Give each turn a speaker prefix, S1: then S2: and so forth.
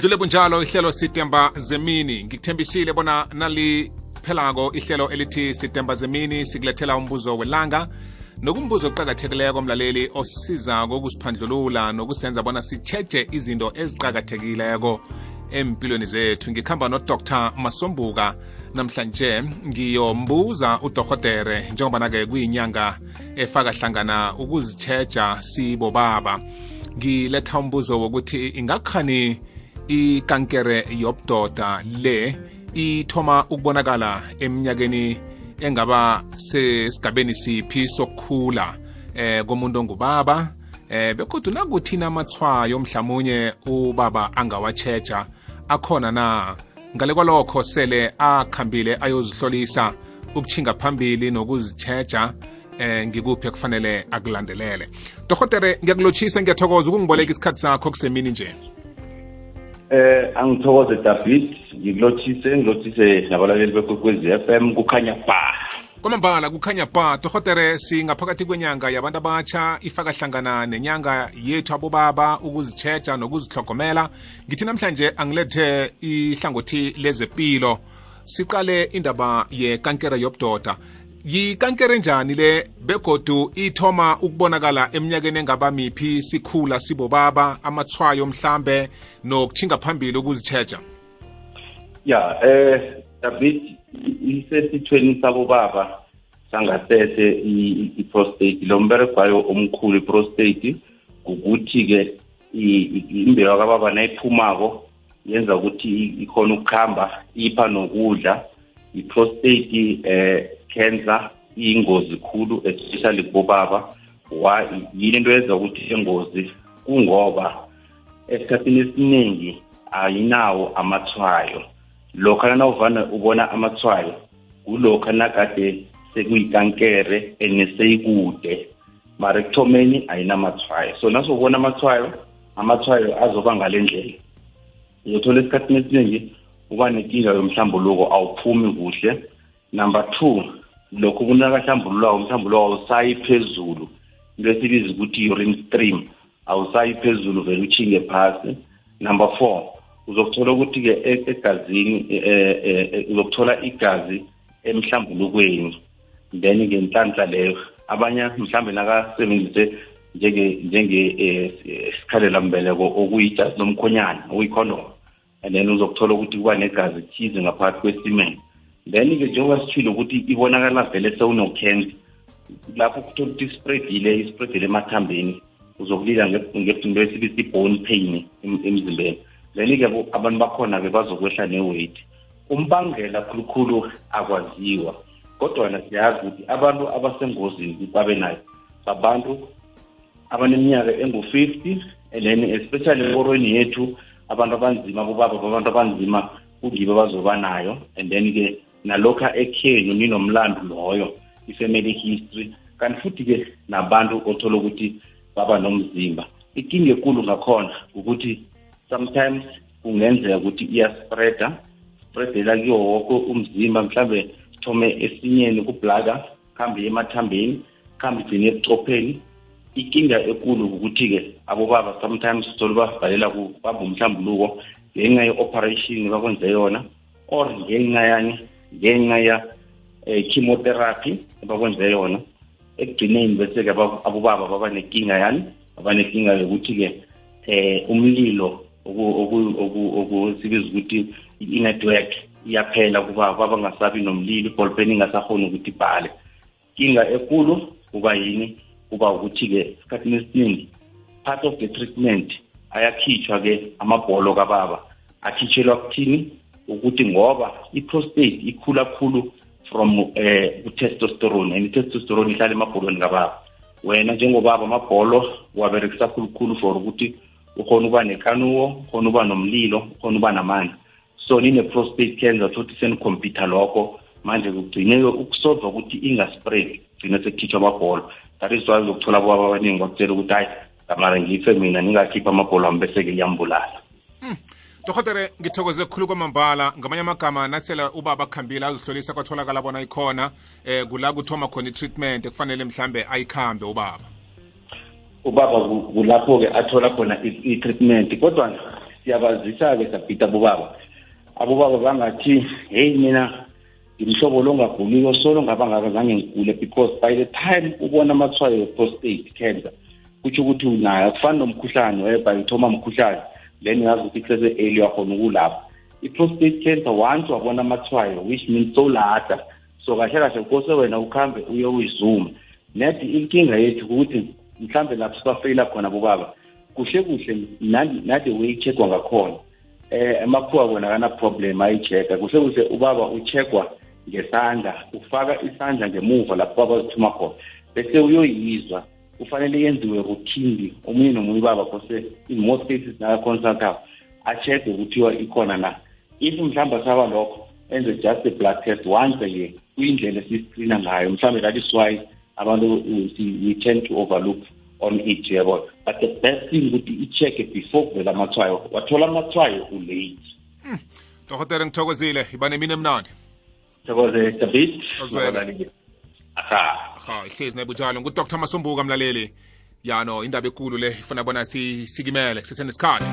S1: lidlule bunjalo ihlelo sitemba zemini. Ngikuthembisile bona naliphelako ihlelo elithi sitemba zemini sikulethela umbuzo welanga. Nokumbuzo oqakathekileko mlaleli osizako ukusiphandlulula nokusenza bona sitshetshe izinto eziqakathekileko empilweni zethu. Ngikhamba nodr masombuka namhlanje ngiyombuza udohotere njengoba-ke kuyinyanga efaka hlangana ukuzitsheja sibobaba. Ngiletha umbuzo wokuthi ingakhani ikankere yobudoda le ithoma ukubonakala eminyakeni engaba sesigabeni siphi sokukhula eh komuntu ongubaba eh bekodwa nakuthi namathwayo mhlawumunye ubaba angawatsheja akhona na? Ngale kwalokho sele akhambile ayozihlolisa ukuchinga phambili nokuzitsheja eh ngikuphi ekufanele akulandelele. Dohotere ngiyakulotshisa ngiyathokoza ukungiboleka isikhathi sakho kusemini nje.
S2: Eh angithokoze David. Ngikulothise ngilothise nabalaleli bekwekwezi FM kukhanya ba
S1: kwamambala kukhanya ba dohotere singaphakathi kwenyanga yabantu abatsha ifaka hlangana nenyanga yethu abobaba ukuzitsheja nokuzihlogomela ngithi namhlanje angilethe ihlangothi lezepilo. Siqale indaba yekankere yobudoda yikankere njani le begodu ithoma ukubonakala eminyakeni engaba miphi sikhula sibobaba amathwayo mhlambe nokuchinga phambili ukuzitsheja
S2: ya eh David isesithweni sabobaba sangasese i-prostate. Lo mberegwayo omkhulu i-prostate ukuthi-ke imbewu kababa nayiphumako yenza ukuthi ikhona ukuhamba ipha nokudla. I-prostate eh cancer iyingozi khulu especially kubobaba. Yini into yenza ukuthi ingozi kungoba esikhathini esiningi ayinawo amathwayo lokho nawuvana ubona amathwayo kulokho nakade sekuyikankere eneseyikude mara ekuthomeni ayinamathwayo so nasubona amathwayo amathwayo azoba ngale ndlela. Uzothola esikhathini esiningi uba nenkinga yomhlambuluko awuphumi kuhle. Number two lokho kunakahlambululako umhlambuluko awusayi phezulu. Into esibiza ukuthi urine stream awusayi phezulu vele uchinge phasi. Number four uzokuthola ukuthi-ke e-, egazini e-, e-, uzokuthola igazi emhlambulukweni then ngenhlanhla leyo abanye mhlambe nakasebenzise njenge sikhalela mbeleko okuyijazi lomkhonyana okuyikhondom and then uzokuthola ukuthi kuba negazi thize ngaphakathi kwesimen then-ke njengoba sithile ukuthi ibonakala vele sewuno-cancer lapho kuthola ukuthi ispreadile ispreadile emathambeni uzokulila ngezinto esibiza i-bone pain emzimbeni. Then-ke abantu bakhona-ke bazokwehla ne-weight. Umbangela khulukhulu akwaziwa kodwa siyazi ukuthi abantu abasengozini babe nayo abantu abaneminyaka engu-50 and then especially enkorweni yethu abantu abanzima bobaba babantu abanzima kungibo bazoba nayo. And then-ke nalokha ekhenu ninomlando loyo i-family history. Kanti futhi-ke nabantu othola ukuthi baba nomzimba. Inkinga ekulu ngakhona ukuthi sometimes kungenzeka ukuthi iyaspreada spreadela kuyo wonke umzimba mhlambe sithome esinyeni kublaga kuhambe emathambeni kuhambe igcine ebucopheni. Inkinga ekulu ukuthi-ke abobaba sometimes sithole babhalela bamba umhlambuluko ngenxa ye-operation bakwenze yona or ngenxa yani ngenxa ya eh, chemotherapy abakwenze yona. Ekugcineni bese-ke abobaba baba nenkinga yani baba nenkinga yokuthi-ke eh umlilo okusibiza ukuthi i-network iyaphela kuba babangasabi nomlilo iballpen ingasakhoni ukuthi ibhale. Inkinga ekulu kuba yini? Kuba ukuthi-ke esikhathini esiningi part of the treatment ayakhitshwa-ke amabholo kababa. Akhitshelwa kuthini? Ukuthi ngoba i-prostate ikhula khulu from eh ku-testosterone and i-testosterone ihlala emabholweni kababa. Wena njengobaba amabholo waberekisa khulukhulu for ukuthi ukhona ukuba nekanuwo ukhona ukuba nomlilo ukhona ukuba namanzi so nine-prostate cancer futhi senikhompyutha lokho manje kugcine ukusolva ukuthi ingaspread gcine sekukhitshwa amabholo. That is why uzokuthola abobaba abaningi bakutshela ukuthi hayi mara ngife mina ningakhipha amabholo ami bese-ke iyambulala
S1: hmm. dohotere ngithokoze kukhulu kwamambala. Ngamanye amagama nasela ubaba khambile azihlolisa kwatholakala bona ikhona eh kula kuthoma khona i-treatment kufanele mhlambe ayikhambe ubaba.
S2: Ubaba kulapho-ke athola khona i-treatment. Kodwa siyabazisa-ke sabhita bobaba. Abobaba bangathi heyi mina ngimhlobo longaguliko solo ngaba ngakazange ngigule because by the time ubona amathwayo we-prostate cancer kutsho ukuthi unayo akufani nomkhuhlane whereby uthoma mkhuhlane then ngazi ukuthi kusese-early wakhona ukulapha. I-prostate cancer once wabona amathwayo which means sowulada so kahle kahle kose wena ukhambe uye uyizuma net inkinga yethu ukuthi mhlambe lapho sibafeyila khona bobaba kuhle kuhle nade weyi-check-wa ngakhona. Eh amakhuwa wona kana-problem ayi-check-a. Kuhle kuhle ubaba ucheck-wa ngesandla ufaka isandla ngemuva lapho abazithuma khona. Bese uyoyizwa kufanele yenziwe routinely omunye nomunye ubaba kose in most cases nakaconsultako a-check-e kuthiwa ikhona na. If mhlawumbe asaba lokho enze just a blood test once a year kuyindlela esiyiscreena ngayo. Mhlawumbe that is why abantu we tend to overlook on it yabo but the best thing ukuthi i-check-e before kuvela amathwayo wathola amathwayo ulate.
S1: Dokotere ngithokozile. Iba nemini emnandi
S2: thokoze aha.
S1: Ha ihlezi nebunjalo ngudr. Masumbuka mlaleli. Yano indaba ekulu le ifuna bona sisikimele kusesenesikhathi